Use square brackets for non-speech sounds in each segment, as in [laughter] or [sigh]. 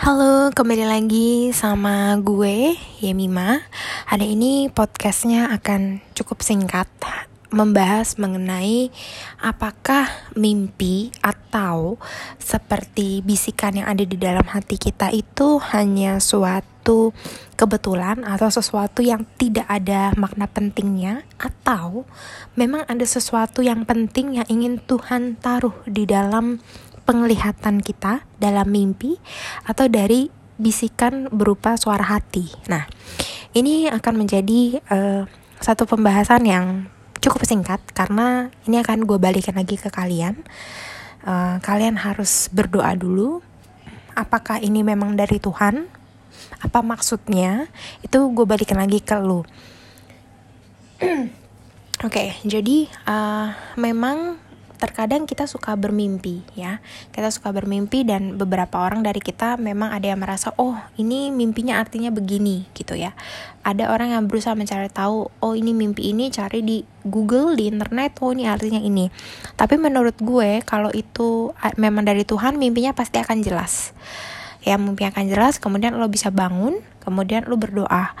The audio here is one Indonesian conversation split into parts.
Halo, kembali lagi sama gue, Yemima. Hari ini podcastnya akan cukup singkat, membahas mengenai apakah mimpi atau seperti bisikan yang ada di dalam hati kita itu hanya suatu kebetulan atau sesuatu yang tidak ada makna pentingnya atau memang ada sesuatu yang penting yang ingin Tuhan taruh di dalam penglihatan kita dalam mimpi atau dari bisikan berupa suara hati. Nah, ini akan menjadi uh, satu pembahasan yang cukup singkat karena ini akan gue balikan lagi ke kalian. Uh, kalian harus berdoa dulu. Apakah ini memang dari Tuhan? Apa maksudnya? Itu gue balikan lagi ke lu. [clears throat] Oke, okay, jadi uh, memang terkadang kita suka bermimpi ya. Kita suka bermimpi dan beberapa orang dari kita memang ada yang merasa oh ini mimpinya artinya begini gitu ya. Ada orang yang berusaha mencari tahu oh ini mimpi ini cari di Google di internet oh ini artinya ini. Tapi menurut gue kalau itu memang dari Tuhan mimpinya pasti akan jelas. Ya mimpi akan jelas kemudian lo bisa bangun kemudian lo berdoa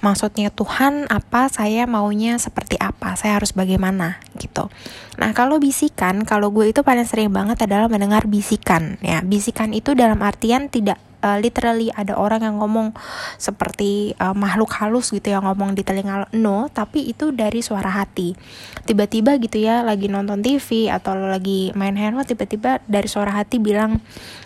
maksudnya Tuhan apa saya maunya seperti apa? Saya harus bagaimana? Gitu. Nah kalau bisikan kalau gue itu paling sering banget adalah mendengar bisikan ya. Bisikan itu dalam artian tidak uh, literally ada orang yang ngomong seperti uh, makhluk halus gitu yang ngomong di telinga no tapi itu dari suara hati. Tiba-tiba gitu ya lagi nonton TV atau lagi main handphone tiba-tiba dari suara hati bilang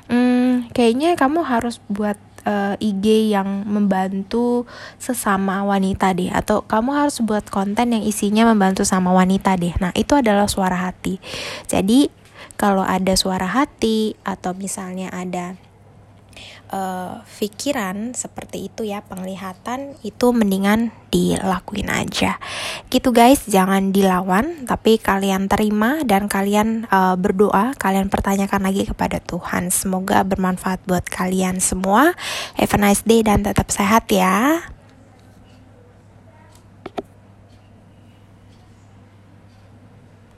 hmm, kayaknya kamu harus buat uh, IG yang membantu sesama wanita deh atau kamu harus buat konten yang isinya membantu sama wanita deh. Nah, itu adalah suara hati. Jadi, kalau ada suara hati atau misalnya ada uh, pikiran seperti itu ya penglihatan itu mendingan dilakuin aja gitu guys. Jangan dilawan tapi kalian terima dan kalian uh, berdoa. Kalian pertanyakan lagi kepada Tuhan. Semoga bermanfaat buat kalian semua. Have a nice day dan tetap sehat ya